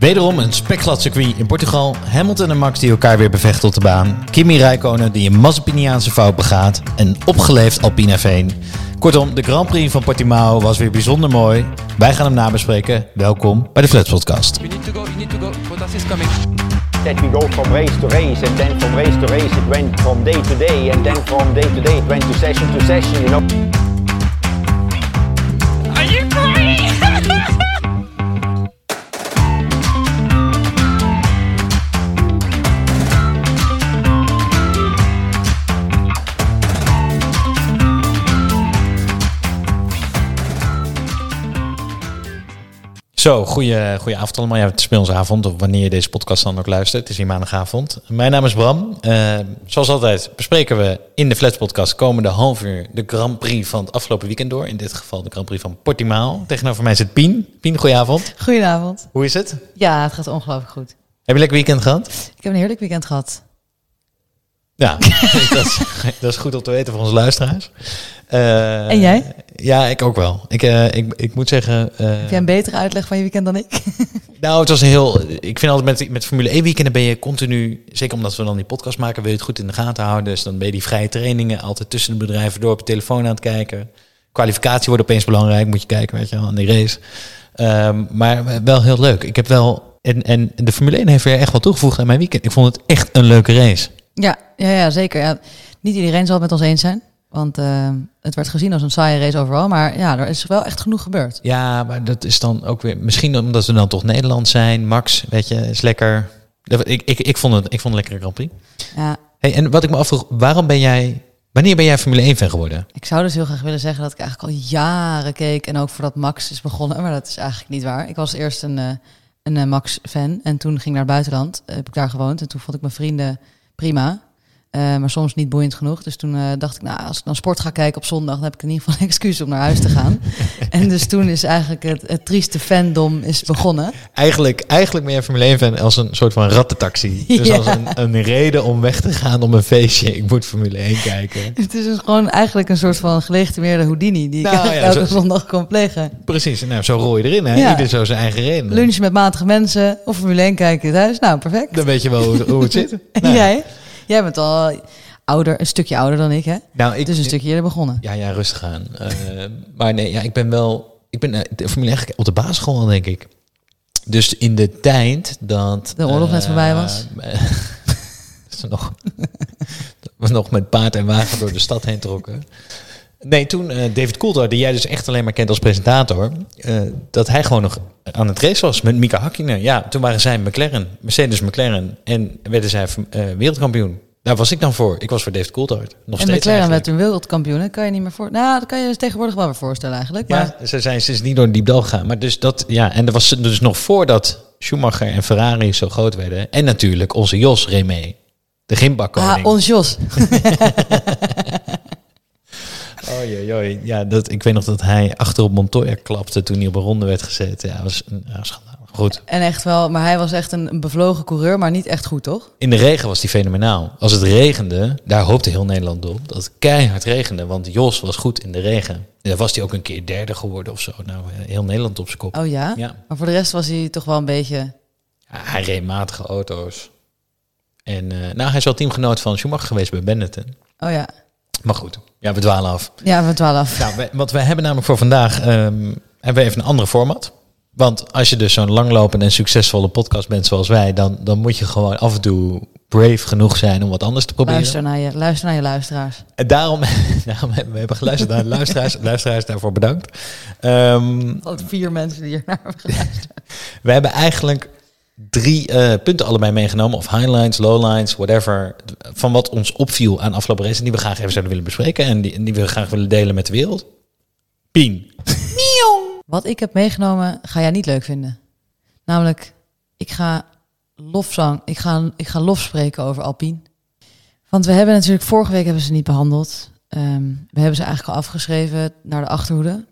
Wederom een spekglad circuit in Portugal. Hamilton en Max die elkaar weer bevechten op de baan. Kimi Räikkönen die een Mazepiniaanse fout begaat. En opgeleefd Alpine Veen. Kortom, de Grand Prix van Portimao was weer bijzonder mooi. Wij gaan hem nabespreken. Welkom bij de Flats Podcast. You need to go, you need to go. Bottas is coming. that we go from race to race and then from race to race it went from day to day and then from day to day it went to session to session you know Zo, goeie, goeie avond allemaal. Ja, het is bij ons avond, of wanneer je deze podcast dan ook luistert. Het is hier maandagavond. Mijn naam is Bram. Eh, zoals altijd bespreken we in de Flats podcast komende half uur de Grand Prix van het afgelopen weekend door. In dit geval de Grand Prix van Portimao. Tegenover mij zit Pien. Pien, goedenavond. Goedenavond. Hoe is het? Ja, het gaat ongelooflijk goed. Heb je een lekker weekend gehad? Ik heb een heerlijk weekend gehad. Ja, dat, is, dat is goed om te weten voor onze luisteraars. Eh, En jij? Ja, ik ook wel. Ik, eh, ik, ik moet zeggen... eh, Heb jij een betere uitleg van je weekend dan ik? Nou, het was een heel. Ik vind altijd met, met Formule 1 weekenden ben je continu. Zeker omdat we dan die podcast maken, wil je het goed in de gaten houden. Dus dan ben je die vrije trainingen altijd tussen de bedrijven door op je telefoon aan het kijken. Kwalificatie wordt opeens belangrijk, moet je kijken, weet je wel, aan die race. Ehm, maar wel heel leuk. Ik heb wel. En, en de Formule 1 heeft weer echt wel toegevoegd aan mijn weekend. Ik vond het echt een leuke race. Ja, ja, ja, zeker. Ja, niet iedereen zal het met ons eens zijn. Want eh, het werd gezien als een saaie race overal. Maar ja, er is wel echt genoeg gebeurd. Ja, maar dat is dan ook weer. Misschien omdat we dan toch Nederland zijn. Max, weet je, is lekker. Ik, ik, ik, vond het, ik vond het een lekkere Grand Prix. Ja, Hey, en wat ik me afvroeg, waarom ben jij. Wanneer ben jij Formule 1 fan geworden? ik zou dus heel graag willen zeggen dat ik eigenlijk al jaren keek. En ook voordat Max is begonnen. Maar dat is eigenlijk niet waar. Ik was eerst een, eh, een eh, Max-fan. En toen ging ik naar het buitenland. Heb ik daar gewoond. En toen vond ik mijn vrienden prima. Eh, maar soms niet boeiend genoeg. Dus toen eh, dacht ik, nou, als ik dan sport ga kijken op zondag, dan heb ik in ieder geval een excuus om naar huis te gaan. en dus toen is eigenlijk het, het trieste fandom is begonnen. Eigenlijk, eigenlijk ben jij Formule 1 fan als een soort van rattentaxi. Dus Ja. als een, een reden om weg te gaan om een feestje. Ik moet Formule 1 kijken. Het is dus gewoon eigenlijk een soort van gelegitimeerde Houdini die Nou, ik ja, elke zo- zondag kan plegen. Precies, nou zo rol je erin. Hè? Ja. Ieder zo zijn eigen reden. Lunch met matige mensen of Formule 1 kijken thuis. Nou, perfect. Dan weet je wel hoe, hoe het zit. Nou, jij? Jij bent al ouder, een stukje ouder dan ik, hè? Nou, ik, Dus een stukje eerder begonnen. Ja, ja, rustig aan. Eh, maar nee, ja, ik ben wel... Ik ben eh, de Formule 1 op de basisschool al, denk ik. Dus in de tijd dat... De oorlog net eh, voorbij was? dat nog, dat we nog met paard en wagen door de stad heen trokken. Nee, toen eh, David Coulthard, die jij dus echt alleen maar kent als presentator, eh, dat hij gewoon nog aan het race was met Mika Hakkinen. Ja, toen waren zij McLaren, Mercedes McLaren, en werden zij eh, wereldkampioen. Daar was ik dan voor. Ik was voor David Coulthard. Nog en steeds McLaren werd een wereldkampioen. Dat kan je niet meer voor. Nou, dat kan je dus tegenwoordig wel weer voorstellen eigenlijk. Maar Ja, ze zijn sinds niet door een diep dal gegaan. Maar dus dat, ja, en er was dus nog voordat Schumacher en Ferrari zo groot werden. En natuurlijk onze Jos mee. De gimbakkoning. ah, ons Jos. Oh jee, jee. Ja, dat, ik weet nog dat hij achter op Montoya klapte toen hij op een ronde werd gezet. Ja, dat was een ja, schandalig. Goed. En echt wel, maar hij was echt een, bevlogen coureur, maar niet echt goed, toch? In de regen was hij fenomenaal. Als het regende, daar hoopte heel Nederland op, dat het keihard regende. Want Jos was goed in de regen. En dan was hij ook een keer derde geworden of zo. Nou, heel Nederland op zijn kop. Oh ja? Ja. Maar voor de rest was hij toch wel een beetje... Ja, hij reed matige auto's. En eh, nou, hij is wel teamgenoot van Schumacher geweest bij Benetton. Oh ja. Maar goed, ja, we dwalen af. Ja, van 12. Nou, wij- want wij hebben namelijk voor vandaag ehm, hebben we even een andere format. Want als je dus zo'n langlopende en succesvolle podcast bent zoals wij, dan, dan moet je gewoon af en toe brave genoeg zijn om wat anders te proberen. Luister naar, je, luister naar je luisteraars. En daarom, daarom hebben we hebben geluisterd naar de luisteraars. luisteraars daarvoor bedankt. Ehm, Al vier mensen die hier naar hebben geluisterd. We hebben eigenlijk drie eh, punten allebei meegenomen. Of highlights, lowlines, whatever. Van wat ons opviel aan afgelopen race. Die we graag even zouden willen bespreken. En die, die we graag willen delen met de wereld. Pien. Wat ik heb meegenomen ga jij niet leuk vinden. Namelijk, ik ga lofzang, ik ga, ik ga lof spreken over Alpine. Want we hebben natuurlijk, vorige week hebben ze niet behandeld. Ehm, we hebben ze eigenlijk al afgeschreven naar de achterhoede.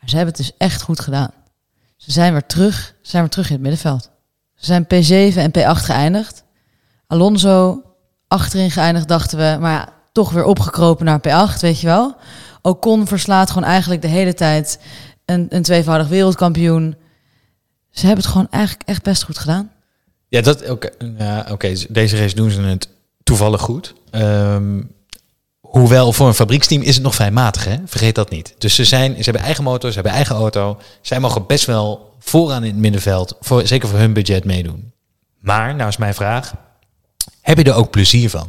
Maar ze hebben het dus echt goed gedaan. Ze zijn weer terug, zijn weer terug in het middenveld. Ze zijn P7 en P8 geëindigd. Alonso achterin geëindigd, dachten we. Maar ja, toch weer opgekropen naar P8, weet je wel. Ocon verslaat gewoon eigenlijk de hele tijd een, een tweevoudig wereldkampioen. Ze hebben het gewoon eigenlijk echt best goed gedaan. Ja, dat oké. oké, deze race doen ze het toevallig goed. Ehm, hoewel voor een fabrieksteam is het nog vrij matig, hè? Vergeet dat niet. Dus ze, zijn, ze hebben eigen motor, ze hebben eigen auto. Zij mogen best wel vooraan in het middenveld, voor, zeker voor hun budget, meedoen. Maar, nou is mijn vraag, heb je er ook plezier van?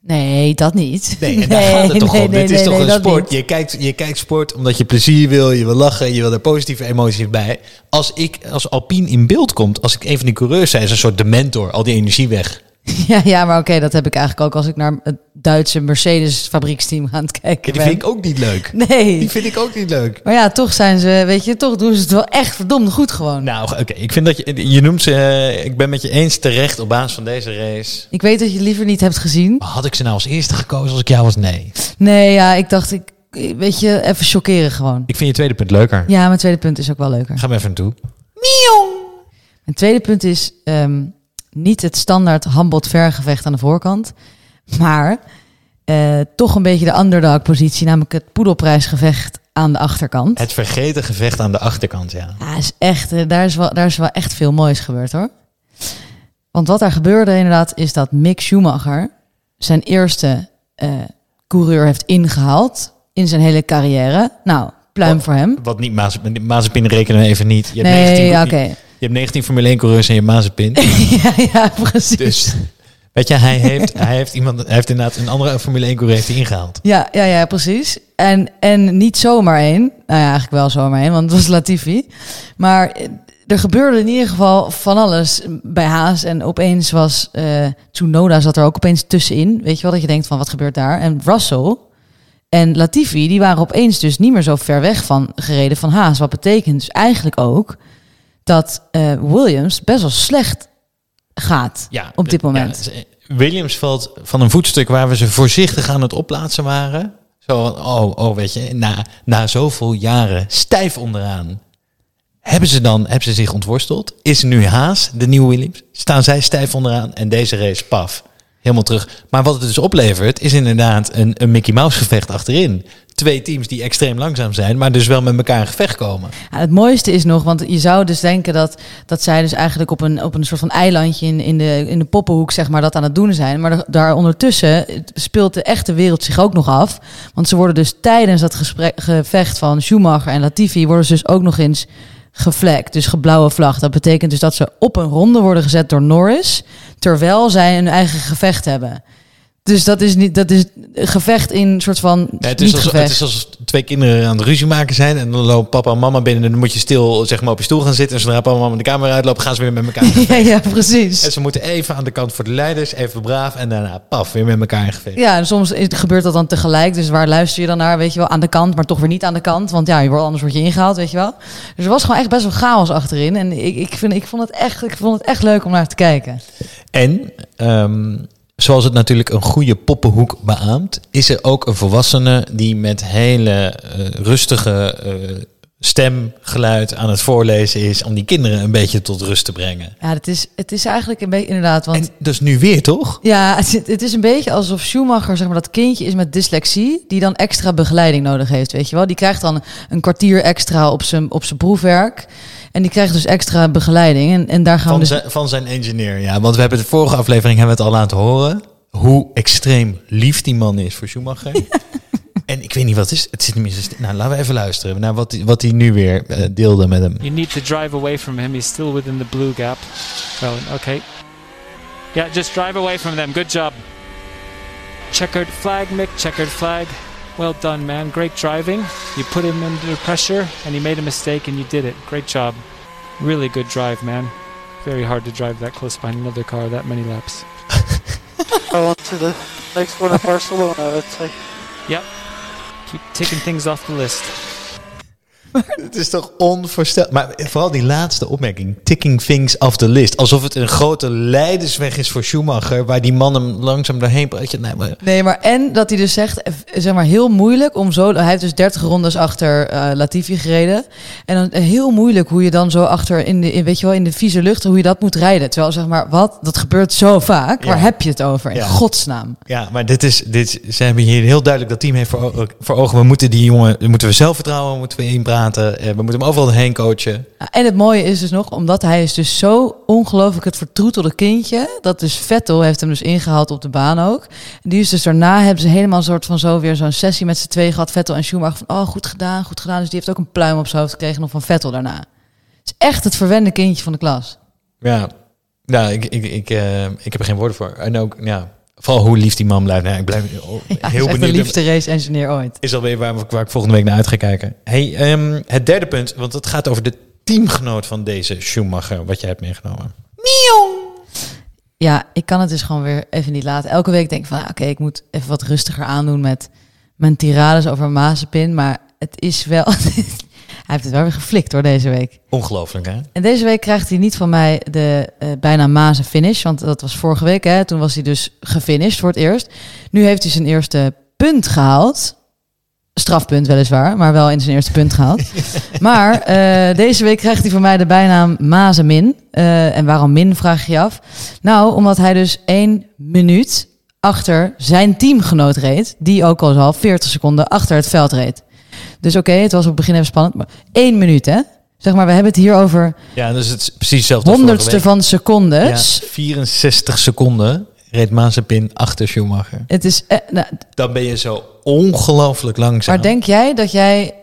Nee, dat niet. Nee, en daar gaat het toch nee, om. nee, Dit is toch een sport. Je kijkt, je kijkt sport omdat je plezier wil, je wil lachen, je wil er positieve emoties bij. Als ik als Alpine in beeld komt, als ik een van die coureurs zijn, is een soort dementor, al die energie weg. Ja, ja maar oké, dat heb ik eigenlijk ook als ik naar het Duitse Mercedes fabrieksteam aan het Ja, kijken die ben. vind ik ook niet leuk. Nee. Die vind ik ook niet leuk. Maar ja, toch zijn ze, weet je, toch doen ze het wel echt verdomd goed gewoon. Nou, oké. Ik vind dat je, je noemt ze, eh, ik ben met je eens terecht op basis van deze race. Ik weet dat je het liever niet hebt gezien. Had ik ze nou als eerste gekozen als ik jou was? Nee. Nee, ja, ik dacht, ik, weet je, even chockeren gewoon. Ik vind je tweede punt leuker. Ja, mijn tweede punt is ook wel leuker. Ga maar even naartoe. Mijn tweede punt is ehm, niet het standaard handbot-vergevecht aan de voorkant, maar eh, toch een beetje de underdog-positie, namelijk het poedelprijsgevecht aan de achterkant. Het vergeten gevecht aan de achterkant, ja. Ja, is echt, eh, daar, is wel, daar is wel echt veel moois gebeurd hoor. Want wat daar gebeurde inderdaad is dat Mick Schumacher zijn eerste eh, coureur heeft ingehaald in zijn hele carrière. Nou, pluim Wat- voor hem. Wat niet Mazepin, Mazepin rekenen we even niet. Je hebt Nee, 19, ja, je- oké. Je hebt 19 Formule 1 coureurs en je hebt Mazepin. ja, ja, precies. Dus, weet je, hij heeft, hij heeft iemand, heeft inderdaad een andere Formule 1 coureur heeft ingehaald. Ja, ja, ja, precies. En, en niet zomaar één. Nou ja, eigenlijk wel zomaar één, want het was Latifi. Maar er gebeurde in ieder geval van alles bij Haas. En opeens was eh Tsunoda zat er ook opeens tussenin. Weet je wel, dat je denkt van wat gebeurt daar? En Russell en Latifi, die waren opeens dus niet meer zo ver weg van gereden van Haas. Wat betekent dus eigenlijk ook dat eh, Williams best wel slecht gaat Ja, op dit de- moment. ja, Williams valt van een voetstuk waar we ze voorzichtig aan het opplaatsen waren. Zo oh, oh, weet je, na, na zoveel jaren stijf onderaan. Hebben ze dan, hebben ze zich ontworsteld? Is nu Haas de nieuwe Williams? Staan zij stijf onderaan en deze race, paf, helemaal terug. Maar wat het dus oplevert, is inderdaad een, een Mickey Mouse gevecht achterin. Twee teams die extreem langzaam zijn, maar dus wel met elkaar in gevecht komen. Ja, het mooiste is nog, want je zou dus denken dat, dat zij dus eigenlijk op een, op een soort van eilandje in, in, de, in de poppenhoek zeg maar, dat aan het doen zijn. Maar da- daar ondertussen speelt de echte wereld zich ook nog af. Want ze worden dus tijdens dat gesprek, gevecht van Schumacher en Latifi, worden ze dus ook nog eens gevlekt. Dus geblauwe vlag. Dat betekent dus dat ze op een ronde worden gezet door Norris, terwijl zij een eigen gevecht hebben. Dus dat is niet, dat is gevecht in een soort van. Ja, het, is niet als, gevecht. het is als twee kinderen aan het ruzie maken zijn. En dan lopen papa en mama binnen. En dan moet je stil zeg maar, op je stoel gaan zitten. En zodra papa en mama de kamer uitlopen, gaan ze weer met elkaar. ja, ja, precies. en ze moeten even aan de kant voor de leiders, even braaf. En daarna, paf, weer met elkaar in gevecht. Ja, en soms is, gebeurt dat dan tegelijk. Dus waar luister je dan naar? Weet je wel, aan de kant, maar toch weer niet aan de kant. Want ja, je wordt, anders word je ingehaald, weet je wel. Dus er was gewoon echt best wel chaos achterin. En ik, ik, vind, ik, vond, het echt, ik vond het echt leuk om naar te kijken. En, ehm, zoals het natuurlijk een goede poppenhoek beaamt, is er ook een volwassene die met hele eh, rustige eh, stemgeluid aan het voorlezen is. Om die kinderen een beetje tot rust te brengen. Ja, het is, het is eigenlijk een beetje inderdaad. Want En dus nu weer, toch? ja, het, is- het is een beetje alsof Schumacher, zeg maar, dat kindje is met dyslexie, die dan extra begeleiding nodig heeft, weet je wel. Die krijgt dan een kwartier extra op zijn, op zijn proefwerk. En die krijgt dus extra begeleiding. En, en daar gaan we Van, dus... zijn, van zijn engineer, ja. Want we hebben de vorige aflevering hebben we het al laten horen. Hoe extreem lief die man is voor Schumacher. en ik weet niet wat het is. Het zit st- Nou, laten we even luisteren naar wat hij, wat hij nu weer eh, deelde met hem. You need to drive away from him. He's still within the blue gap. Well, okay. Yeah, just drive away from them. Good job. Checkered flag, Mick. Checkered flag. Well done, man. Great driving. You put him under pressure and he made a mistake and you did it. Great job. Really good drive, man. Very hard to drive that close behind another car that many laps. go on to the next one in Barcelona, I would say. Yep. Keep ticking things off the list. Het is toch onvoorstelbaar. Maar vooral die laatste opmerking. Ticking things off the list. Alsof het een grote leidersweg is voor Schumacher. Waar die man hem langzaam doorheen praat. Nee, maar Nee, maar en dat hij dus zegt, eh, zeg maar heel moeilijk om zo. Hij heeft dus 30 rondes achter eh, Latifi gereden. En dan eh, heel moeilijk hoe je dan zo achter in de, in, weet je wel, in de vieze lucht, hoe je dat moet rijden. Terwijl zeg maar, wat? Dat gebeurt zo vaak. Ja. Waar heb je het over? In Ja. godsnaam. Ja, maar dit is, dit, ze hebben hier heel duidelijk dat team heeft voor ogen. We moeten die jongen, moeten we zelfvertrouwen moeten we inpraten. Eh, we moeten hem overal heen coachen. En het mooie is dus nog, omdat hij is dus zo ongelooflijk het vertroetelde kindje, dat dus Vettel heeft hem dus ingehaald op de baan ook. En die is dus daarna hebben ze helemaal een soort van zo weer zo'n sessie met z'n twee gehad, Vettel en Schumacher, van oh goed gedaan, goed gedaan. Dus die heeft ook een pluim op zijn hoofd gekregen nog van Vettel daarna. Het is echt het verwende kindje van de klas. Ja, nou, ik, ik, ik, eh, ik heb er geen woorden voor. En ook, ja, vooral hoe lief die man blijft. Nou, ik blijf Ja, heel echt de benieuwd. liefste race-engineer ooit. Is alweer waar, waar ik volgende week naar uit ga kijken. Hey, ehm, het derde punt, want het gaat over de teamgenoot van deze Schumacher, wat jij hebt meegenomen. Ja, ik kan het dus gewoon weer even niet laten. Elke week denk ik van, ah, oké, ik moet even wat rustiger aandoen met mijn tirades over Mazepin. Maar het is wel... hij heeft het wel weer geflikt hoor deze week. Ongelooflijk, hè? En deze week krijgt hij niet van mij de eh, bijna Mazen finish. Want dat was vorige week, hè. Toen was hij dus gefinished voor het eerst. Nu heeft hij zijn eerste punt gehaald. Strafpunt weliswaar, maar wel in zijn eerste punt gehaald. maar eh, deze week krijgt hij van mij de bijnaam Mazemin. Eh en waarom min, vraag je je af. Nou, omdat hij dus één minuut achter zijn teamgenoot reed. Die ook al al 40 seconden achter het veld reed. Dus oké, het was op het begin even spannend. Maar één minuut, hè? Zeg maar, we hebben het hier over Ja, dus het is precies hetzelfde honderdste van secondes. week. Ja, 64 seconden reed Mazepin achter Schumacher. Het is, eh, nou, Dan ben je zo ongelooflijk langzaam. maar denk jij dat jij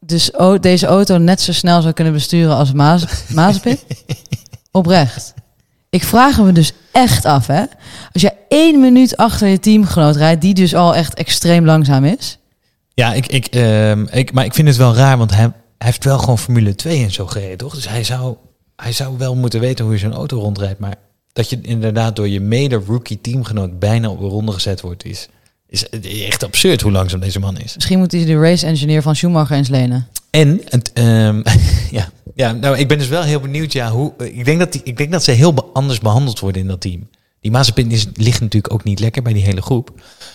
dus deze auto net zo snel zou kunnen besturen als Maas, Mazepin? Oprecht. Ik vraag me dus echt af, hè. Als jij één minuut achter je teamgenoot rijdt, die dus al echt extreem langzaam is. Ja, ik, ik, ehm, ik, maar ik vind het wel raar, want hij, hij heeft wel gewoon Formule 2 en zo gereden, toch? Dus hij zou, hij zou wel moeten weten hoe je zo'n auto rondrijdt. Maar dat je inderdaad door je mede-rookie teamgenoot bijna op een ronde gezet wordt, is, is echt absurd hoe langzaam deze man is. Misschien moet hij de race engineer van Schumacher eens lenen. En, het, ehm, ja, ja, nou, ik ben dus wel heel benieuwd, ja, hoe, ik, denk dat die, ik denk dat ze heel anders behandeld worden in dat team. Die Mazepin is, ligt natuurlijk ook niet lekker bij die hele groep.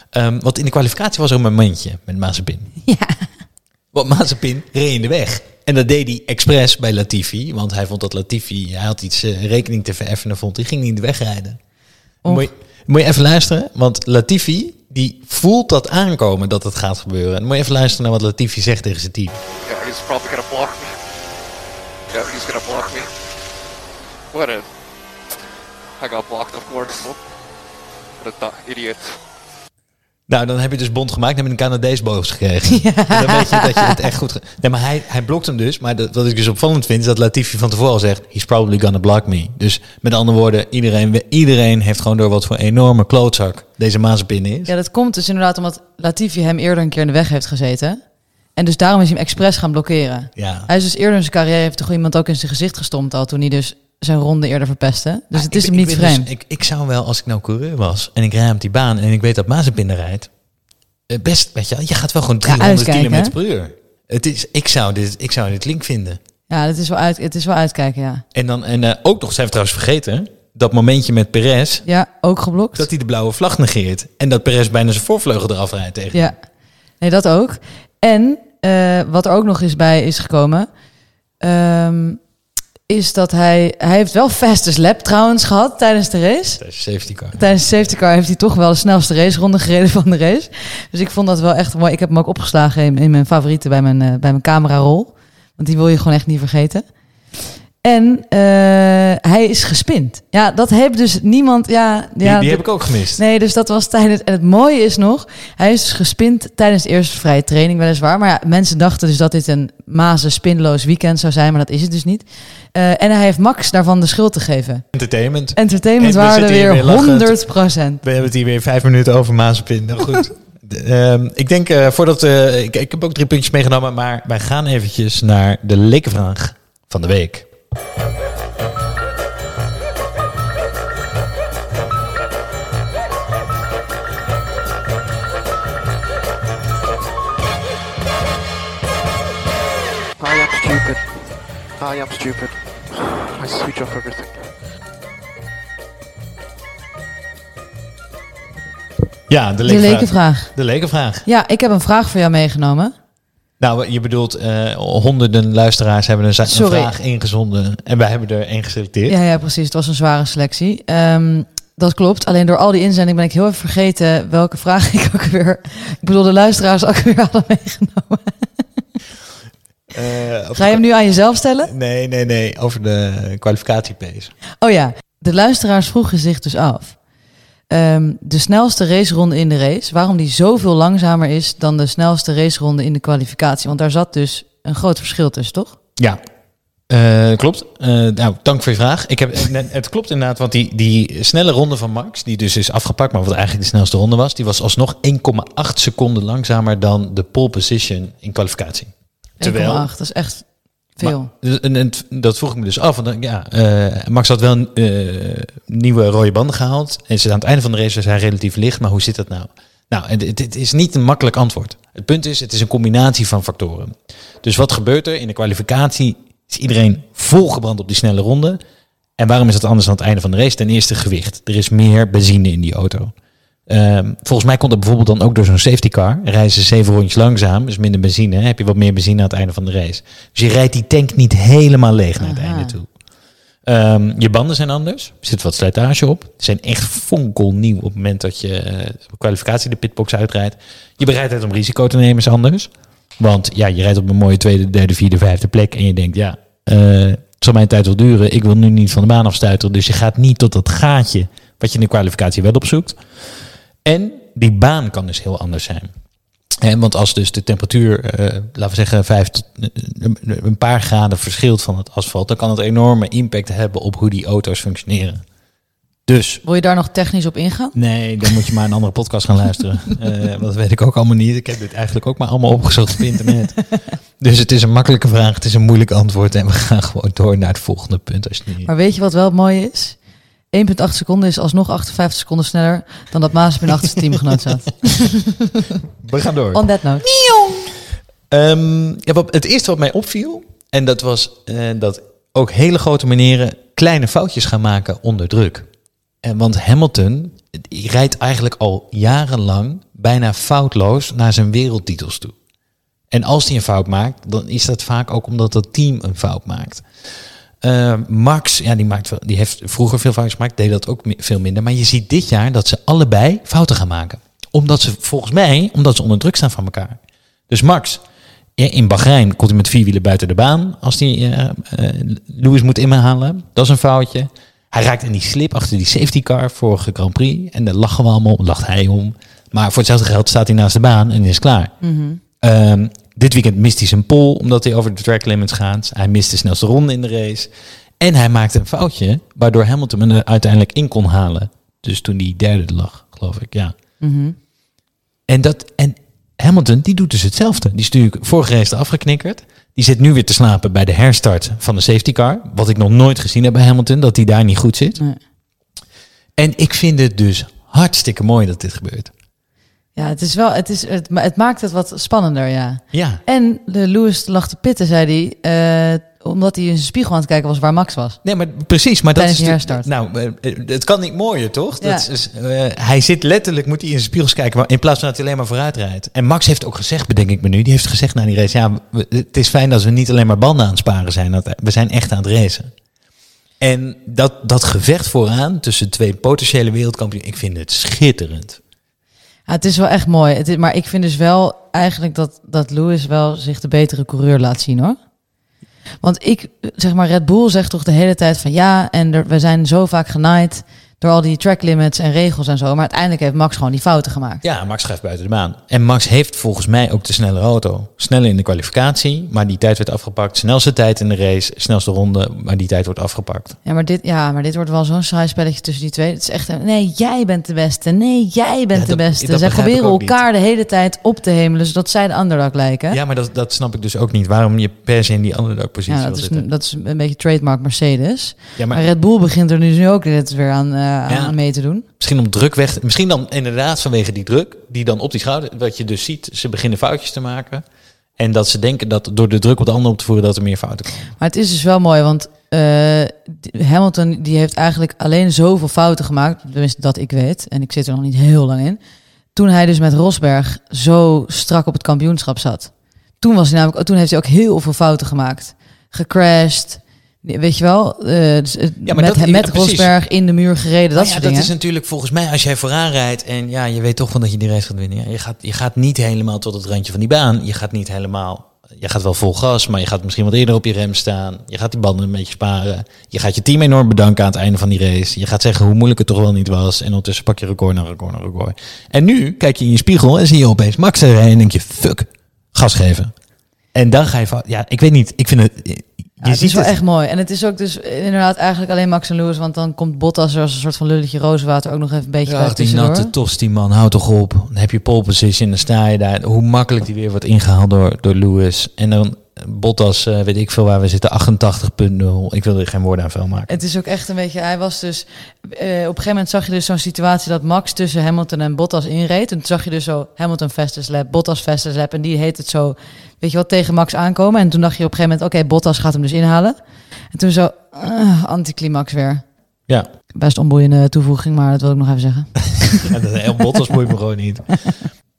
Ehm, want in de kwalificatie was er een momentje met Mazepin. Ja. Want Mazepin reed in de weg. En dat deed hij expres bij Latifi. Want hij vond dat Latifi, hij had iets eh, rekening te vereffenen, vond hij ging niet in de weg rijden. Moet je, moet je even luisteren, want Latifi, die voelt dat aankomen dat het gaat gebeuren. En moet je even luisteren naar wat Latifi zegt tegen zijn team. Yeah, he's probably gonna block me. Yeah, he's gonna block me. What a... I got blocked, of course. What a idiot. Nou, dan heb je dus bond gemaakt en heb je een Canadees boos gekregen. En Dan weet je dat je het echt goed... Nee, maar hij, hij blokt hem dus. Maar dat, wat ik dus opvallend vind, is dat Latifi van tevoren al zegt... He's probably gonna block me. Dus met andere woorden, iedereen, iedereen heeft gewoon door wat voor enorme klootzak deze Mazepin is. Ja, dat komt dus inderdaad omdat Latifi hem eerder een keer in de weg heeft gezeten. En dus daarom is hij hem expres gaan blokkeren. Ja. Hij is dus eerder in zijn carrière, heeft toch iemand ook in zijn gezicht gestompt al toen hij dus zijn ronde eerder verpestte. Dus Maar het is ik hem niet ik ben vreemd. Dus, ik, ik zou wel, als ik nou coureur was en ik rij op die baan en ik weet dat Mazepin rijdt, eh, best, weet je je gaat wel gewoon 300 uitkijken, km per uur. Het is, ik, zou dit, ik zou dit link vinden. Ja, het is wel, uit, het is wel uitkijken, ja. En, dan, en eh, ook nog, zijn we trouwens vergeten, dat momentje met Perez, Ja, ook geblokt. dat hij de blauwe vlag negeert. En dat Perez bijna zijn voorvleugel eraf rijdt tegen. Ja, nee, dat ook. En eh, wat er ook nog eens bij is gekomen, ehm, is dat hij, hij heeft wel fastest lap trouwens gehad tijdens de race. Dat is safety car. Tijdens de safety car heeft hij toch wel de snelste raceronde gereden van de race. Dus ik vond dat wel echt mooi. Ik heb hem ook opgeslagen in, in mijn favorieten bij mijn, eh, bij mijn camerarol. Want die wil je gewoon echt niet vergeten. En eh, hij is gespind. Ja, dat heeft dus niemand... Ja, Die, ja, die de- heb ik ook gemist. Nee, dus dat was tijdens... En het mooie is nog, hij is dus gespind tijdens de eerste vrije training weliswaar. Maar ja, mensen dachten dus dat dit een mazen spinloos weekend zou zijn, maar dat is het dus niet. Eh, en hij heeft Max daarvan de schuld te geven. Entertainment. Entertainment En we weer weer lachend. 100 procent. We hebben het hier weer vijf minuten over Mazepin. Nou goed. Ehm, ik denk, eh, voordat... ik, ik heb ook drie puntjes meegenomen, maar wij gaan eventjes naar de lekenvraag van de week. I am stupid. I am stupid. I switch off everything. Ja, de lekenvraag. De lekenvraag. Ja, ik heb een vraag voor jou meegenomen. Nou, je bedoelt, eh, honderden luisteraars hebben een, Sorry. vraag ingezonden. En wij hebben er één geselecteerd. Ja, ja, precies. Het was een zware selectie. Ehm, dat klopt. Alleen door al die inzendingen ben ik heel even vergeten welke vraag ik ook weer... Ik bedoel, de luisteraars ook weer hadden meegenomen. Eh, Ga je hem nu aan jezelf stellen? Nee, nee, nee. Over de kwalificatiepace. Oh ja, de luisteraars vroegen zich dus af. Ehm, de snelste raceronde in de race, waarom die zoveel langzamer is dan de snelste raceronde in de kwalificatie. Want daar zat dus een groot verschil tussen, toch? Ja, Eh, klopt. Eh, nou, dank voor je vraag. Ik heb, net- het klopt inderdaad, want die, die snelle ronde van Max, die dus is afgepakt, maar wat eigenlijk de snelste ronde was, die was alsnog 1,8 seconden langzamer dan de pole position in kwalificatie. 1,8, dat is echt veel. Dus- en, dat vroeg ik me dus af. Want, ja, eh, Max had wel eh, nieuwe rode banden gehaald. En ze aan het einde van de race was hij relatief licht. Maar hoe zit dat nou? Nou, het is niet een makkelijk antwoord. Het punt is, het is een combinatie van factoren. Dus wat gebeurt er? In de kwalificatie is iedereen volgebrand op die snelle ronde. En waarom is dat anders dan het einde van de race? Ten eerste gewicht. Er is meer benzine in die auto. Ehm, volgens mij komt dat bijvoorbeeld dan ook door zo'n safety car. Ze zeven rondjes langzaam, dus minder benzine. Heb je wat meer benzine aan het einde van de race. Dus je rijdt die tank niet helemaal leeg naar het Aha. einde toe. Ehm, je banden zijn anders. Er zit wat slijtage op. Ze zijn echt fonkelnieuw op het moment dat je eh, kwalificatie de pitbox uitrijdt. Je bereidheid om risico te nemen is anders. Want ja, je rijdt op een mooie tweede, derde, vierde, vijfde plek. En je denkt, ja, eh, het zal mijn tijd wel duren. Ik wil nu niet van de baan afstuiteren. Dus je gaat niet tot dat gaatje wat je in de kwalificatie wel opzoekt. En die baan kan dus heel anders zijn. En want als dus de temperatuur, eh, laten we zeggen, vijf tot eh, een paar graden verschilt van het asfalt, dan kan het enorme impact hebben op hoe die auto's functioneren. Dus Wil je daar nog technisch op ingaan? nee, dan moet je maar een andere podcast gaan luisteren. Want dat weet ik ook allemaal niet. Ik heb dit eigenlijk ook maar allemaal opgezocht op internet. Dus het is een makkelijke vraag, het is een moeilijk antwoord en we gaan gewoon door naar het volgende punt. Als je niet... Maar weet je wat wel mooi is? 1,8 seconden is alsnog 58 seconden sneller dan dat Mazepin achter zijn teamgenoot zat. We gaan door. On that note. Ehm, ja, wat, het eerste wat mij opviel, en dat was eh, dat ook hele grote meneren kleine foutjes gaan maken onder druk. En want Hamilton die rijdt eigenlijk al jarenlang bijna foutloos naar zijn wereldtitels toe. En als hij een fout maakt, dan is dat vaak ook omdat het team een fout maakt. Eh, Max, ja, die, maakt die heeft vroeger veel foutjes gemaakt, deed dat ook veel minder. Maar je ziet dit jaar dat ze allebei fouten gaan maken. Omdat ze, volgens mij, omdat ze onder druk staan van elkaar. Dus Max, in Bahrein komt hij met vier wielen buiten de baan als hij eh, eh, Lewis moet inhalen. Dat is een foutje. Hij raakt in die slip achter die safety car vorige Grand Prix. En daar lachen we allemaal om, lacht hij om. Maar voor hetzelfde geld staat hij naast de baan en is klaar. Ehm, dit weekend mist hij zijn pole omdat hij over de track limits gaat. Hij mist de snelste ronde in de race. En hij maakte een foutje waardoor Hamilton hem er uiteindelijk in kon halen. Dus toen die derde lag, geloof ik, ja. En, dat, en Hamilton, die doet dus hetzelfde. Die is natuurlijk vorige race afgeknikkerd. Die zit nu weer te slapen bij de herstart van de safety car. Wat ik nog nooit gezien heb bij Hamilton, dat hij daar niet goed zit. Nee. En ik vind het dus hartstikke mooi dat dit gebeurt. Ja, het is wel, het, is, het, het maakt het wat spannender, ja. Ja. En de Lewis lag te pitten, zei hij, eh, omdat hij in zijn spiegel aan het kijken was waar Max was. Nee, maar precies. Maar dat is natuurlijk- Nou, eh, het kan niet mooier, toch? Ja. Dat is, eh, hij zit letterlijk, moet hij in zijn spiegels kijken, in plaats van dat hij alleen maar vooruit rijdt. En Max heeft ook gezegd, bedenk ik me nu, die heeft gezegd na die race, ja, het is fijn dat we niet alleen maar banden aan het sparen zijn, dat we zijn echt aan het racen. En dat, dat gevecht vooraan tussen twee potentiële wereldkampioenen, ik vind het schitterend. Het is wel echt mooi. Het maar ik vind dus wel eigenlijk dat, dat Lewis wel zich de betere coureur laat zien hoor. Want ik, zeg maar, Red Bull zegt toch de hele tijd van ja, en we zijn zo vaak genaaid door al die track limits en regels en zo. Maar uiteindelijk heeft Max gewoon die fouten gemaakt. Ja, Max schrijft buiten de baan. En Max heeft volgens mij ook de snellere auto. Sneller in de kwalificatie, maar die tijd werd afgepakt. Snelste tijd in de race, snelste ronde, maar die tijd wordt afgepakt. Ja, maar dit, ja, maar dit wordt wel zo'n saai spelletje tussen die twee. Het is echt, een, nee, jij bent de beste. Nee, jij bent Ja, de beste. Zij ik proberen niet. elkaar de hele tijd op te hemelen, zodat zij de underdog lijken. Ja, maar dat, dat snap ik dus ook niet. Waarom je per se in die underdog-positie Ja, wil dat is, zitten. dat is een beetje trademark Mercedes. Ja, Maar maar Red Bull begint er nu ook net weer aan, eh, aan mee te doen. misschien om druk weg... Misschien dan inderdaad vanwege die druk, die dan op die schouder... Wat je dus ziet, ze beginnen foutjes te maken. En dat ze denken dat door de druk op de ander op te voeren... dat er meer fouten komen. Maar het is dus wel mooi, want eh, Hamilton die heeft eigenlijk alleen zoveel fouten gemaakt. Tenminste, dat ik weet. En ik zit er nog niet heel lang in. Toen hij dus met Rosberg zo strak op het kampioenschap zat. Toen, was hij namelijk, toen heeft hij ook heel veel fouten gemaakt. Gecrashed. Weet je wel? eh, dus, eh, Ja, met, dat- met ja. Rosberg in de muur gereden. Dat Maar ja, soort dat is natuurlijk volgens mij als jij vooraan rijdt... en ja, je weet toch van dat je die race gaat winnen. Je, gaat, je gaat niet helemaal tot het randje van die baan. Je gaat niet helemaal je gaat wel vol gas, maar je gaat misschien wat eerder op je rem staan. Je gaat die banden een beetje sparen. Je gaat je team enorm bedanken aan het einde van die race. Je gaat zeggen hoe moeilijk het toch wel niet was. En ondertussen pak je record na record na record. En nu kijk je in je spiegel en zie je opeens Max er rijden en denk je, fuck, gas geven. En dan ga je van, ja, ik weet niet. Ik vind het, je Ja, het ziet is wel het. echt mooi. En het is ook dus inderdaad eigenlijk alleen Max en Lewis. Want dan komt Bottas er als een soort van lulletje rozenwater ook nog even een beetje bij Ja, die tussendoor. natte tosti man, houd toch op. Dan heb je pole position, dan sta je daar. Hoe makkelijk die weer wordt ingehaald door, door Lewis. En dan Bottas, eh, weet ik veel waar we zitten, 88.0. Ik wil er geen woorden aan vuil maken. Het is ook echt een beetje... Hij was dus... eh, op een gegeven moment zag je dus zo'n situatie dat Max tussen Hamilton en Bottas inreed. En toen zag je dus zo Hamilton fastest lap, Bottas fastest lap. En die heet het zo, weet je wat, tegen Max aankomen. En toen dacht je op een gegeven moment, oké, Bottas gaat hem dus inhalen. En toen zo, ah, anticlimax weer. Ja, Best onboeiende toevoeging, maar dat wil ik nog even zeggen. Ja, dat heel Bottas boeit me gewoon niet.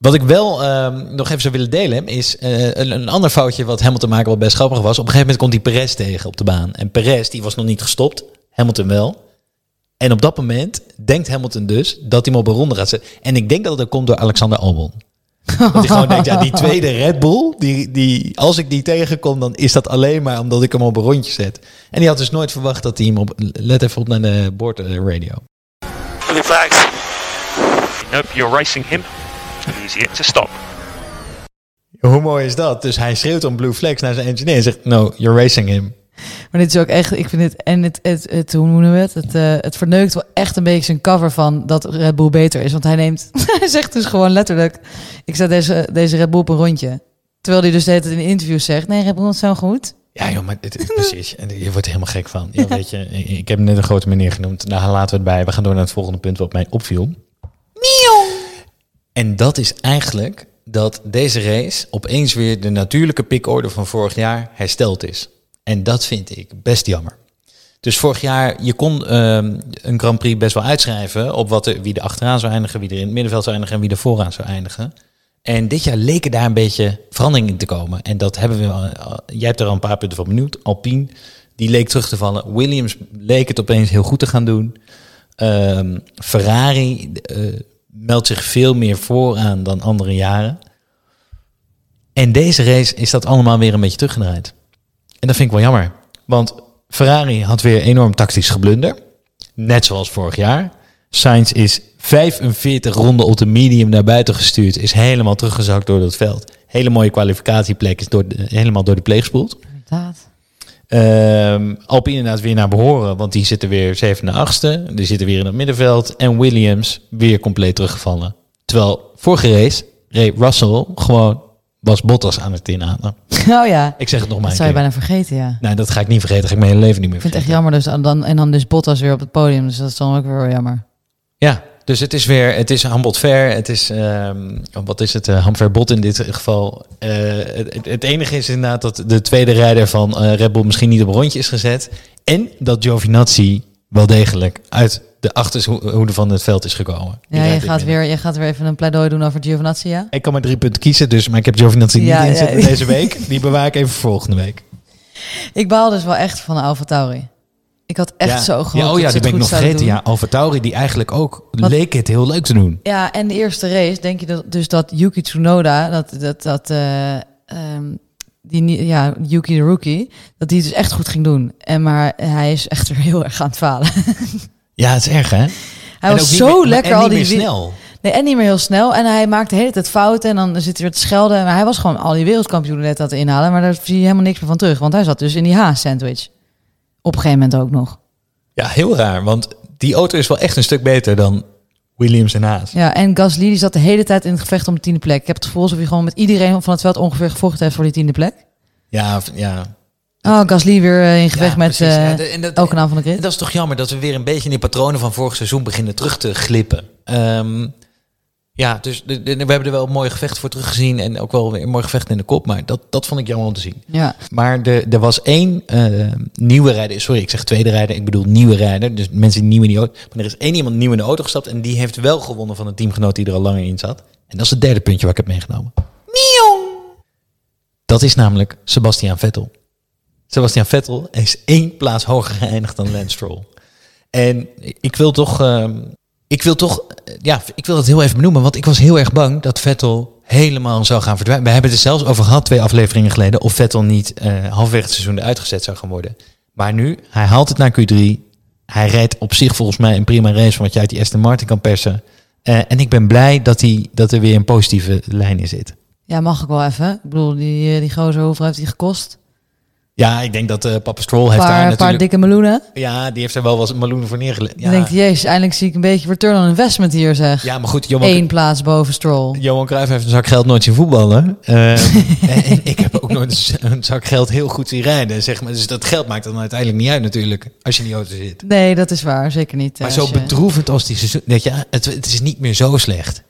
Wat ik wel ehm, nog even zou willen delen, is eh, een, een ander foutje wat Hamilton maken wat best grappig was. Op een gegeven moment komt hij Perez tegen op de baan. En Perez, die was nog niet gestopt. Hamilton wel. En op dat moment denkt Hamilton dus dat hij hem op een ronde gaat zetten. En ik denk dat het komt door Alexander Albon. Dat hij gewoon denkt, ja, die tweede Red Bull, die, die, als ik die tegenkom, dan is dat alleen maar omdat ik hem op een rondje zet. En die had dus nooit verwacht dat hij hem op... Let even op naar de boordradio. Flags. Nope, you're racing him. To stop. Hoe mooi is dat? Dus hij schreeuwt om Blue Flags naar zijn engineer en zegt, no, you're racing him. Maar dit is ook echt, ik vind het, en het, het, het hoe noemen we het? Het, eh, het verneukt wel echt een beetje zijn cover van dat Red Bull beter is. Want hij neemt, hij zegt dus gewoon letterlijk, ik zet deze, deze Red Bull op een rondje. Terwijl hij dus de hele tijd in interviews zegt, nee, Red Bull is zo goed. Ja, joh, maar het, het- precies. En je wordt er helemaal gek van. Ja, weet je, ik, ik heb hem net een grote meneer genoemd. Daar laten we het bij. We gaan door naar het volgende punt wat mij opviel. En dat is eigenlijk dat deze race opeens weer de natuurlijke pickorde van vorig jaar hersteld is. En dat vind ik best jammer. Dus vorig jaar, je kon ehm, een Grand Prix best wel uitschrijven op wat er, wie er achteraan zou eindigen, wie er in het middenveld zou eindigen en wie er vooraan zou eindigen. En dit jaar leken daar een beetje verandering in te komen. En dat hebben we, al- jij hebt er al een paar punten van benieuwd. Alpine, die leek terug te vallen. Williams leek het opeens heel goed te gaan doen. Ehm, Ferrari eh, meldt zich veel meer vooraan dan andere jaren. En deze race is dat allemaal weer een beetje teruggedraaid. En dat vind ik wel jammer. Want Ferrari had weer enorm tactisch geblunder. Net zoals vorig jaar. Sainz is 45 ronden op de medium naar buiten gestuurd. Is helemaal teruggezakt door dat veld. Hele mooie kwalificatieplek is door helemaal door de pleeg gespoeld. Ehm Alpine inderdaad weer naar behoren, want die zitten weer zevende, achtste. Die zitten weer in het middenveld. En Williams weer compleet teruggevallen. Terwijl vorige race reed Russell gewoon was Bottas aan het inhalen. Oh ja, Ik zeg het nog maar dat een zou je keer. bijna vergeten, ja. Nee, dat ga ik niet vergeten. Dat ga ik mijn hele leven niet meer Ik vind het echt vergeten. jammer. Dus, en, dan, en dan dus Bottas weer op het podium. Dus dat is dan ook weer jammer. Ja, dus het is weer, het is Hambot Fair. Het is, ehm, wat is het, uh, Bot in dit geval. Eh, het, het- enige is inderdaad dat de tweede rijder van eh, Red Bull misschien niet op een rondje is gezet. En dat Giovinazzi wel degelijk uit de achterhoede van het veld is gekomen. Die Ja, je gaat, weer, je gaat weer even een pleidooi doen over Giovinazzi, ja? Ik kan maar drie punten kiezen, dus, maar ik heb Giovinazzi niet Ja, in ja, deze week. Die bewaar ik even voor volgende week. Ik baal dus wel echt van de Alfa Tauri. Ik had echt ja. zo gehoopt Ja, oh ja, die ben ik nog vergeten. Ja, Alfa Tauri, die eigenlijk ook leek het heel leuk te doen. Ja, en de eerste race denk je dat, dus dat Yuki Tsunoda, dat, dat, dat eh, ehm, die, ja, Yuki de rookie, dat die het dus echt goed ging doen. En maar hij is echt weer heel erg aan het falen. Ja, het is erg, hè? Hij En was zo meer- lekker al die snel. Nee, en niet meer heel snel. En hij maakte de hele tijd fouten. En dan zit hij weer te schelden. Maar hij was gewoon al die wereldkampioenen net aan het inhalen. Maar daar zie je helemaal niks meer van terug. Want hij zat dus in die Haas-sandwich. Op een gegeven moment ook nog. Ja, heel raar. Want die auto is wel echt een stuk beter dan Williams en Haas. Ja, en Gasly die zat de hele tijd in het gevecht om de tiende plek. Ik heb het gevoel alsof hij gewoon met iedereen van het veld ongeveer gevochten heeft voor die tiende plek. Ja, ja. Oh, Gasly weer eh, in gevecht Ja, met precies. eh Ja, dat- elke naam van de En grid. dat is toch jammer dat we weer een beetje in die patronen van vorig seizoen beginnen terug te glippen. Ehm, ja, dus de- de- we hebben er wel een mooi gevecht voor teruggezien. En ook wel weer een mooi gevecht in de kop. Maar dat, dat vond ik jammer om te zien. Ja, Maar de, er was één eh, nieuwe rijder. Sorry, ik zeg tweede rijder. Ik bedoel nieuwe rijder. Dus mensen die nieuw in die auto. Maar er is één iemand nieuw in de auto gestapt. En die heeft wel gewonnen van een teamgenoot die er al langer in zat. En dat is het derde puntje waar ik heb meegenomen. Dat is namelijk Sebastian Vettel. Sebastian Vettel is één plaats hoger geëindigd dan Lance Stroll. En ik wil toch, ehm, ik wil toch, ja, ik wil het heel even benoemen, want ik was heel erg bang dat Vettel helemaal zou gaan verdwijnen. We hebben het er zelfs over gehad twee afleveringen geleden of Vettel niet eh halverwege het seizoen eruit gezet zou gaan worden. Maar nu, hij haalt het naar Q3. Hij rijdt op zich volgens mij een prima race van wat je uit die Aston Martin kan persen. Eh, en ik ben blij dat, hij, dat er weer een positieve lijn in zit. Ja, mag ik wel even. Ik bedoel, die, eh, die gozer, hoeveel heeft die gekost? Ja, ik denk dat eh Papa Stroll Een heeft daar natuurlijk... paar dikke meloenen. Ja, die heeft er wel wat miljoenen voor neergelegd. Dan denkt hij, jezus, eindelijk zie ik een beetje return on investment hier, zeg. ja, maar goed, Johan, Eén plaats boven Stroll. Johan Cruijff heeft een zak geld nooit zien voetballen. Eh, en ik heb ook nooit een een zak geld heel goed zien rijden. Zeg maar. Dus dat geld maakt dan uiteindelijk niet uit natuurlijk, als je in die auto zit. Nee, dat is waar. Zeker niet. Maar eh, zo je- bedroevend als die seizoen... Weet je, het, het is niet meer zo slecht.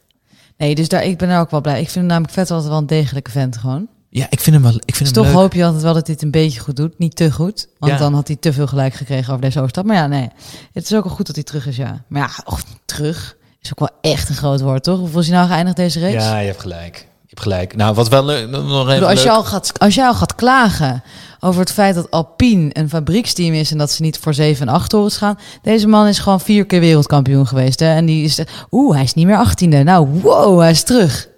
Nee, dus daar, ik ben daar ook wel blij. Ik vind namelijk vet altijd wel een degelijke vent gewoon. Ja, ik vind hem wel ik vind Dus hem toch leuk. hoop je altijd wel dat het een beetje goed doet. Niet te goed. Want Ja. dan had hij te veel gelijk gekregen over deze overstap. Maar ja, nee. Het is ook wel goed dat hij terug is, ja. Maar ja, och, terug is ook wel echt een groot woord, toch? Hoeveel is hij nou geëindigd deze race? Ja, je hebt gelijk. Je hebt gelijk. Nou, wat wel leuk... Nog Ik even als, je al gaat, als jij al gaat klagen over het feit dat Alpine een fabrieksteam is en dat ze niet voor 7 en 8 torens gaan. Deze man is gewoon vier keer wereldkampioen geweest. Hè? En die is, oeh, hij is niet meer 18e. Nou, wow, hij is terug.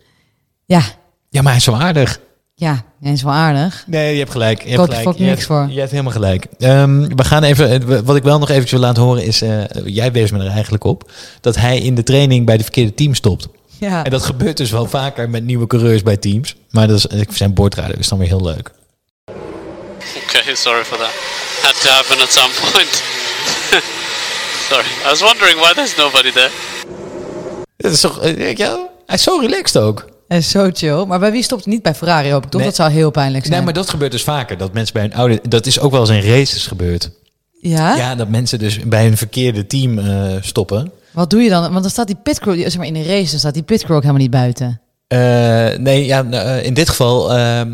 Ja, Ja, maar hij is zo aardig. Ja, hij is wel aardig. Nee, je hebt gelijk. Je hebt gelijk. Je niks hebt- voor. Je hebt helemaal gelijk. Ehm, we gaan even. eh, Wat ik wel nog eventjes wil laten horen is. eh, jij wees me er eigenlijk op. Dat hij in de training bij de verkeerde team stopt. Ja. En dat gebeurt dus wel vaker met nieuwe coureurs bij teams. Maar dat is, ik zijn boordrijder is dan weer heel leuk. Okay, sorry for that. Had to happen at some point. sorry, I was wondering why there's nobody there. Dat is toch, eh, wel? hij is zo relaxed ook. Is zo chill. Maar bij wie stopt het niet? Bij Ferrari hoop ik toch? Nee. Dat zou heel pijnlijk zijn. Nee, maar dat gebeurt dus vaker. Dat mensen bij een oude. Dat is ook wel eens in races gebeurd. Ja? Ja, dat mensen dus bij een verkeerde team eh, stoppen. Wat doe je dan? Want dan staat die pitcrew, zeg maar in een race, dan staat die pitcrew ook helemaal niet buiten. Eh, nee, ja, nou, eh, in dit geval. ehm,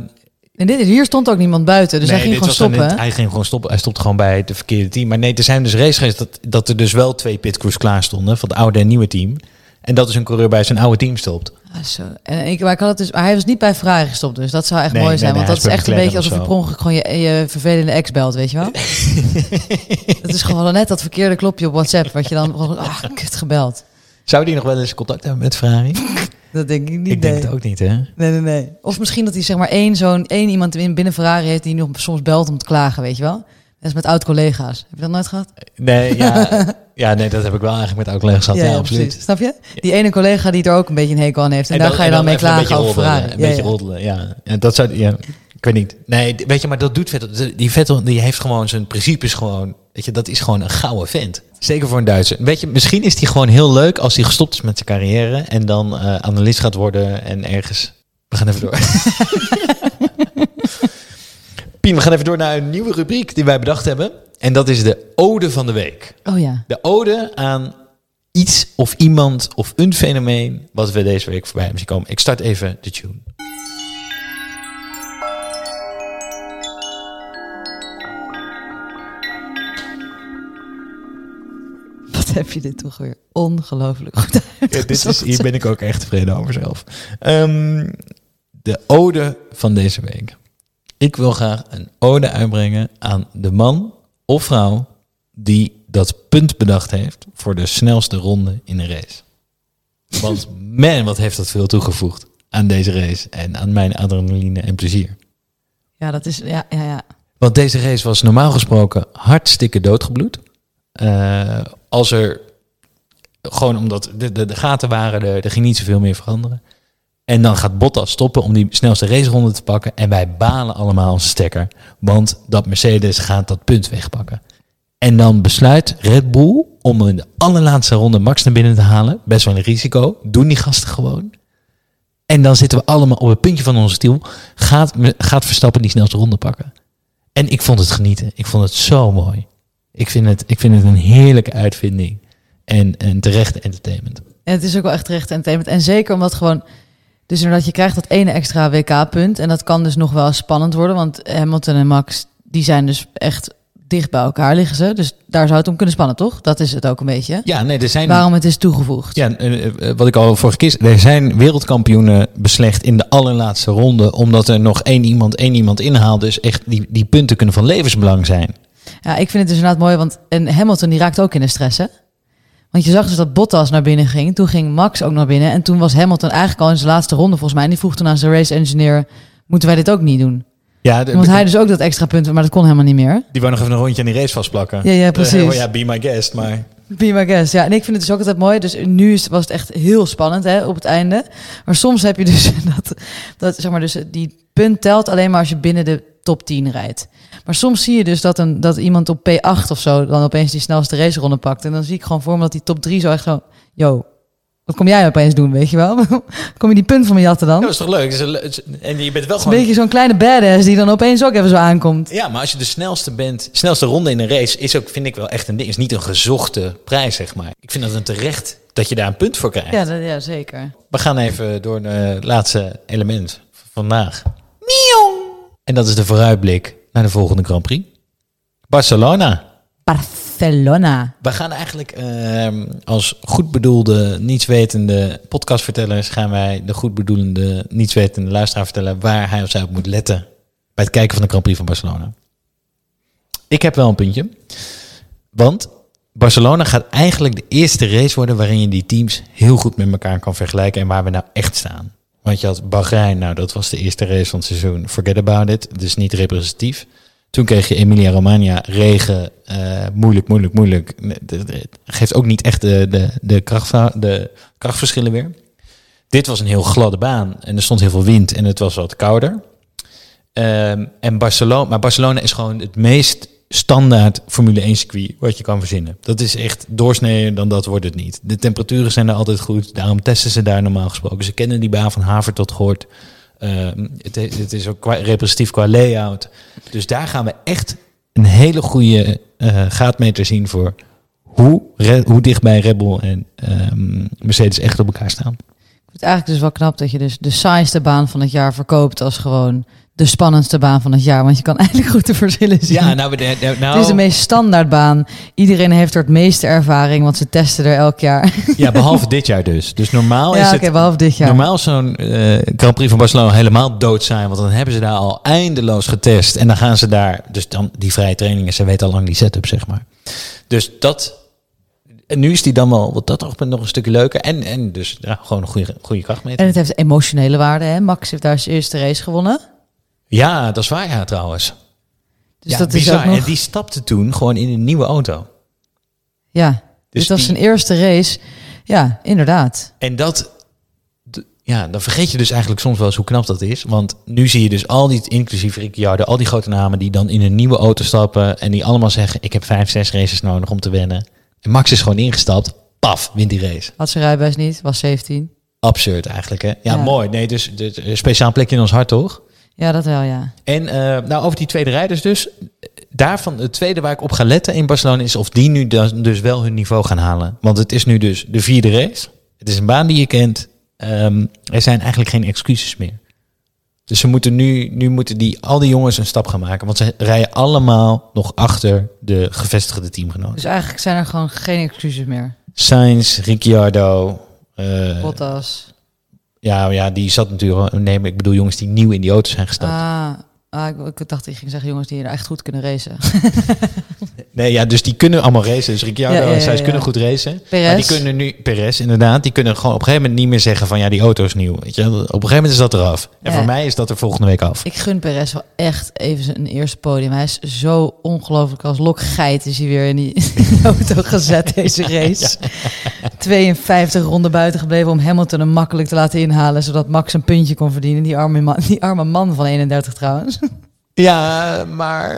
En dit, hier stond ook niemand buiten, dus nee, hij ging gewoon stoppen. hij ging gewoon stoppen. Hij stopte gewoon bij het verkeerde team. Maar nee, er zijn dus races geweest dat, dat er dus wel twee pitcrews klaar stonden. Van het oude en nieuwe team. En dat is een coureur bij zijn oude team stopt. Ah, zo. En ik, maar ik had het dus, maar hij was niet bij Ferrari gestopt, dus dat zou echt Nee, mooi zijn. nee, want dat is echt een beetje alsof je per ongeluk gewoon je, je vervelende ex belt, weet je wel? Het is gewoon net dat verkeerde klopje op WhatsApp, wat je dan gewoon, ah, kut gebeld. Zou die nog wel eens contact hebben met Ferrari? Dat denk ik niet. ik denk het ook niet, hè? Nee, nee, nee. Of misschien dat hij zeg maar één zo'n één iemand in binnen Ferrari heeft die nog soms belt om te klagen, weet je wel? Dat is met oud-collega's. Heb je dat nooit gehad? Nee, ja, ja, nee, dat heb ik wel eigenlijk met oud-collega's gehad. Ja, absoluut. precies. Snap je? Die ene collega die er ook een beetje een hekel aan heeft. En, daar ga je en dan mee klagen over Ferrari. Een Ja, beetje roddelen, ja. ja. Dat zou, ja. Ik weet niet. Nee, weet je, maar dat doet Vettel. Die Vettel, die heeft gewoon zijn principes gewoon... Weet je, dat is gewoon een gouden vent. Zeker voor een Duitser. Weet je, misschien is hij gewoon heel leuk als hij gestopt is met zijn carrière... en dan eh, analist gaat worden en ergens... We gaan even door. Pien, we gaan even door naar een nieuwe rubriek die wij bedacht hebben. En dat is de ode van de week. Oh ja. De ode aan iets of iemand of een fenomeen wat we deze week voorbij hebben zien komen. Ik start even de tune. Wat heb je dit toch weer ongelooflijk goed Ja, dit is, uitgezocht. hier ben ik ook echt tevreden over zelf. Ehm, de ode van deze week. Ik wil graag een ode uitbrengen aan de man of vrouw die dat punt bedacht heeft voor de snelste ronde in een race. Want man, wat heeft dat veel toegevoegd aan deze race en aan mijn adrenaline en plezier. Ja, dat is... Ja, ja, ja. Want deze race was normaal gesproken hartstikke doodgebloed. Eh, als er gewoon omdat de, de, de gaten waren er, er ging niet zoveel meer veranderen. En dan gaat Bottas stoppen om die snelste raceronde te pakken. En wij balen allemaal onze stekker. Want dat Mercedes gaat dat punt wegpakken. En dan besluit Red Bull om in de allerlaatste ronde Max naar binnen te halen. Best wel een risico. Doen die gasten gewoon. En dan zitten we allemaal op het puntje van onze stoel. Gaat, gaat Verstappen die snelste ronde pakken. En ik vond het genieten. Ik vond het zo mooi. Ik vind het, ik vind het een heerlijke uitvinding. En een terechte entertainment. En het is ook wel echt terecht entertainment. En zeker omdat gewoon... Dus inderdaad, je krijgt dat ene extra WK-punt. En dat kan dus nog wel spannend worden. Want Hamilton en Max, die zijn dus echt dicht bij elkaar liggen ze. Dus daar zou het om kunnen spannen, toch? Dat is het ook een beetje. Ja, nee, er zijn... Waarom het is toegevoegd. Ja, eh, eh, wat ik al vorige keer zei, er zijn wereldkampioenen beslecht in de allerlaatste ronde, omdat er nog één iemand, één iemand inhaalt. Dus echt, die, die punten kunnen van levensbelang zijn. Ja, ik vind het dus inderdaad mooi, want en Hamilton die raakt ook in de stress, hè? Want je zag dus dat Bottas naar binnen ging. Toen ging Max ook naar binnen. En toen was Hamilton eigenlijk al in zijn laatste ronde volgens mij. En die vroeg toen aan zijn race engineer... moeten wij dit ook niet doen? Ja, de- Want hij dus ook dat extra punt, maar dat kon helemaal niet meer. die wou nog even een rondje aan die race vastplakken. Ja, ja, Eh, precies. oh ja, be my guest, maar... Be my guest. Ja, en ik vind het dus ook altijd mooi. Dus nu is, was het echt heel spannend hè, op het einde. Maar soms heb je dus dat, dat zeg maar, dus die punt telt alleen maar als je binnen de top 10 rijdt. Maar soms zie je dus dat, een, dat iemand op P8 of zo dan opeens die snelste raceronde pakt. En dan zie ik gewoon voor me dat die top 3 zo echt zo... Yo, wat kom jij opeens doen, weet je wel? kom je die punt van me jatten dan? Ja, dat is toch leuk? Is een En je bent wel is een gewoon... beetje zo'n kleine badass die dan opeens ook even zo aankomt. Ja, maar als je de snelste bent, snelste ronde in een race, is ook, vind ik wel echt een ding. Is niet een gezochte prijs, zeg maar. Ik vind dat een terecht dat je daar een punt voor krijgt. Ja, dat, ja zeker. We gaan even door het laatste element van En dat is de vooruitblik naar de volgende Grand Prix. Barcelona. Barcelona. We gaan eigenlijk ehm, als goed bedoelde, nietswetende podcastvertellers... gaan wij de goed bedoelende, nietswetende luisteraar vertellen... waar hij of zij op moet letten bij het kijken van de Grand Prix van Barcelona. Ik heb wel een puntje. Want Barcelona gaat eigenlijk de eerste race worden... waarin je die teams heel goed met elkaar kan vergelijken... en waar we nou echt staan. Want je had Bahrein, nou dat was de eerste race van het seizoen. Forget about it, dus niet representatief. Toen kreeg je Emilia Romagna, regen, eh, moeilijk, moeilijk, moeilijk. Dat Geeft ook niet echt de, de, de, krachtva- de krachtverschillen weer. Dit was een heel gladde baan en er stond heel veel wind en het was wat kouder. Ehm, en Barcelona, maar Barcelona is gewoon het meest standaard Formule 1 circuit wat je kan verzinnen. Dat is echt doorsneden dan dat wordt het niet. De temperaturen zijn er altijd goed, daarom testen ze daar normaal gesproken. Ze kennen die baan van haver tot gort. Ehm, het, is ook qua, representatief qua layout. Dus daar gaan we echt een hele goede eh, gaatmeter zien voor hoe, hoe dichtbij Red Bull en ehm, Mercedes echt op elkaar staan. Ik vind het eigenlijk dus wel knap dat je dus de saaiste baan van het jaar verkoopt als gewoon de spannendste baan van het jaar. Want je kan eigenlijk goed de verschillen zien. Ja, nou, nou, nou, Het is de meest standaard baan. Iedereen heeft er het meeste ervaring, want ze testen er elk jaar. ja, behalve dit jaar dus. Dus normaal ja, is oké, het behalve dit jaar. Normaal zo'n eh, Grand Prix van Barcelona helemaal doodzaai. Want dan hebben ze daar al eindeloos getest. En dan gaan ze daar... Dus dan die vrije trainingen, ze weten al lang die setup, zeg maar. Dus dat... En nu is die dan wel wat dat oogpunt nog een stukje leuker. En, en dus ja, gewoon een goede, goede krachtmeter. En het heeft emotionele waarde. Hè? Max heeft daar zijn eerste race gewonnen. Ja, dat is waar ja, trouwens. Dus ja, dat is bizar. ook nog... En die stapte toen gewoon in een nieuwe auto. Ja, Dus dus dat was die- zijn eerste race. Ja, inderdaad. En dat, ja, dan vergeet je dus eigenlijk soms wel eens hoe knap dat is. Want nu zie je dus al die, inclusief Ricciardo, al die grote namen die dan in een nieuwe auto stappen. En die allemaal zeggen, ik heb vijf, zes races nodig om te wennen. En Max is gewoon ingestapt. Paf, wint die race. Had zijn rijbewijs niet, was 17. Absurd eigenlijk, hè? Ja, Ja. mooi. Nee, dus, dus een speciaal plekje in ons hart, toch? Ja, dat wel, ja. En eh, nou, over die tweede rijders dus. Daarvan, het tweede waar ik op ga letten in Barcelona is of die nu dan dus wel hun niveau gaan halen. Want het is nu dus de vierde race. Het is een baan die je kent. Ehm, er zijn eigenlijk geen excuses meer. Dus ze moeten nu, nu moeten die, al die jongens een stap gaan maken. Want ze rijden allemaal nog achter de gevestigde teamgenoten. Dus eigenlijk zijn er gewoon geen excuses meer. Sainz, Ricciardo. eh, Bottas. Ja, ja, die zat natuurlijk. Nee, ik bedoel jongens die nieuw in die auto zijn gestapt. Ah, ah, ik, ik dacht, ik ging zeggen jongens die er echt goed kunnen racen. Nee, ja, dus die kunnen allemaal racen. Dus Ricciardo Ja, ja, en Sainz kunnen goed racen. Perez. Maar die kunnen nu, Perez inderdaad, die kunnen gewoon op een gegeven moment niet meer zeggen van ja, die auto is nieuw. Weet je? Op een gegeven moment is dat eraf. En voor mij is dat er volgende week af. Ik gun Perez wel echt even zijn eerste podium. Hij is zo ongelooflijk als lokgeit is hij weer in die, in die auto gezet deze race. 52 ronden buiten gebleven om Hamilton hem makkelijk te laten inhalen, zodat Max een puntje kon verdienen. Die arme man, die arme man van 31 trouwens. Hij Ja, maar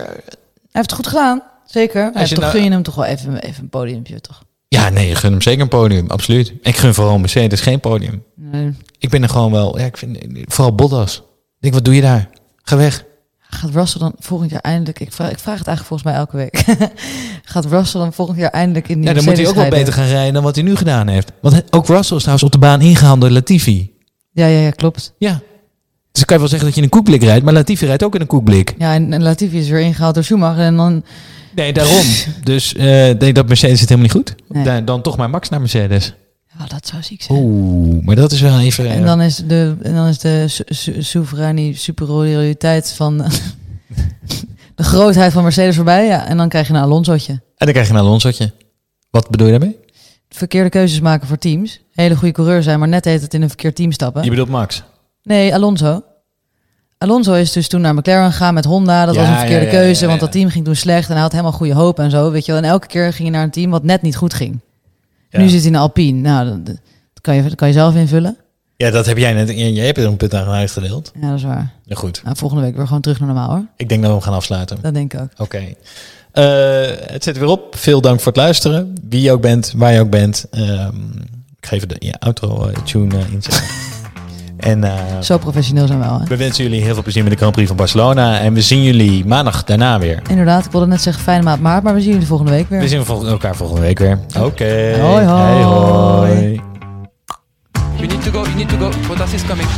heeft het goed gedaan, zeker. Hij heeft je toch nou- gun je hem toch wel even, even een podiumpje, toch? ja, nee, ik gun hem zeker een podium, absoluut. Ik gun vooral Mercedes geen podium. Nee. Ik ben er gewoon wel, ja, ik vind vooral Bottas. Ik denk, wat doe je daar? Ga weg. Gaat Russell dan volgend jaar eindelijk... Ik vraag, ik vraag het eigenlijk volgens mij elke week. Gaat Russell dan volgend jaar eindelijk in die Ja, dan moet hij ook wel beter gaan rijden dan wat hij nu gedaan heeft. Want ook Russell is trouwens op de baan ingehaald door Latifi. Ja, ja, ja, klopt. Ja. Dus dan kan je wel zeggen dat je in een koekblik rijdt, maar Latifi rijdt ook in een koekblik. Ja, en, en Latifi is weer ingehaald door Schumacher. En dan... Nee, daarom. dus eh, ik denk dat Mercedes het helemaal niet goed. Nee. Dan, dan toch maar Max naar Mercedes. Ja, dat zou ziek zijn. Oeh, maar dat is wel even... eh, En dan is de, en dan is de soevereine superioriteit van de grootheid van Mercedes voorbij. Ja, en dan krijg je een Alonso'tje. En dan krijg je een Alonso'tje. Wat bedoel je daarmee? verkeerde keuzes maken voor teams. Hele goede coureur zijn, maar net heet het in een verkeerd team stappen. Je bedoelt Max? Nee, Alonso. Alonso is dus toen naar McLaren gegaan met Honda. Dat Ja, was een verkeerde ja, ja, ja, keuze, want dat team ging toen slecht. En hij had helemaal goede hoop en zo, weet je wel. En elke keer ging je naar een team wat net niet goed ging. Nu zit hij in Alpine. Nou, dat, dat kan, je, dat kan je zelf invullen. Ja, dat heb jij net. Jij hebt er een punt aan uitgedeeld. Ja, dat is waar. Ja, goed. Nou, volgende week weer gewoon terug naar normaal, hoor. Ik denk dat we hem gaan afsluiten. Dat denk ik ook. Oké. Eh, het zit weer op. Veel dank voor het luisteren. Wie je ook bent, waar je ook bent. Ehm, ik ga even de ja, outro-tune inzetten. en eh, Zo professioneel zijn we wel, hè? we wensen jullie heel veel plezier met de Grand Prix van Barcelona. En we zien jullie maandag daarna weer. Inderdaad, ik wilde net zeggen fijne maand maart, maar we zien jullie volgende week weer. We zien elkaar volgende week weer. Oké. Hoi, hoi. Hey, hoi. You need to go, you need to go. Bottas is coming.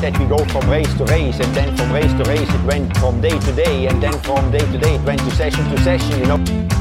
That we go from race to race, and then from race to race it went from day to day, and then from day to day it went to session to session, you know.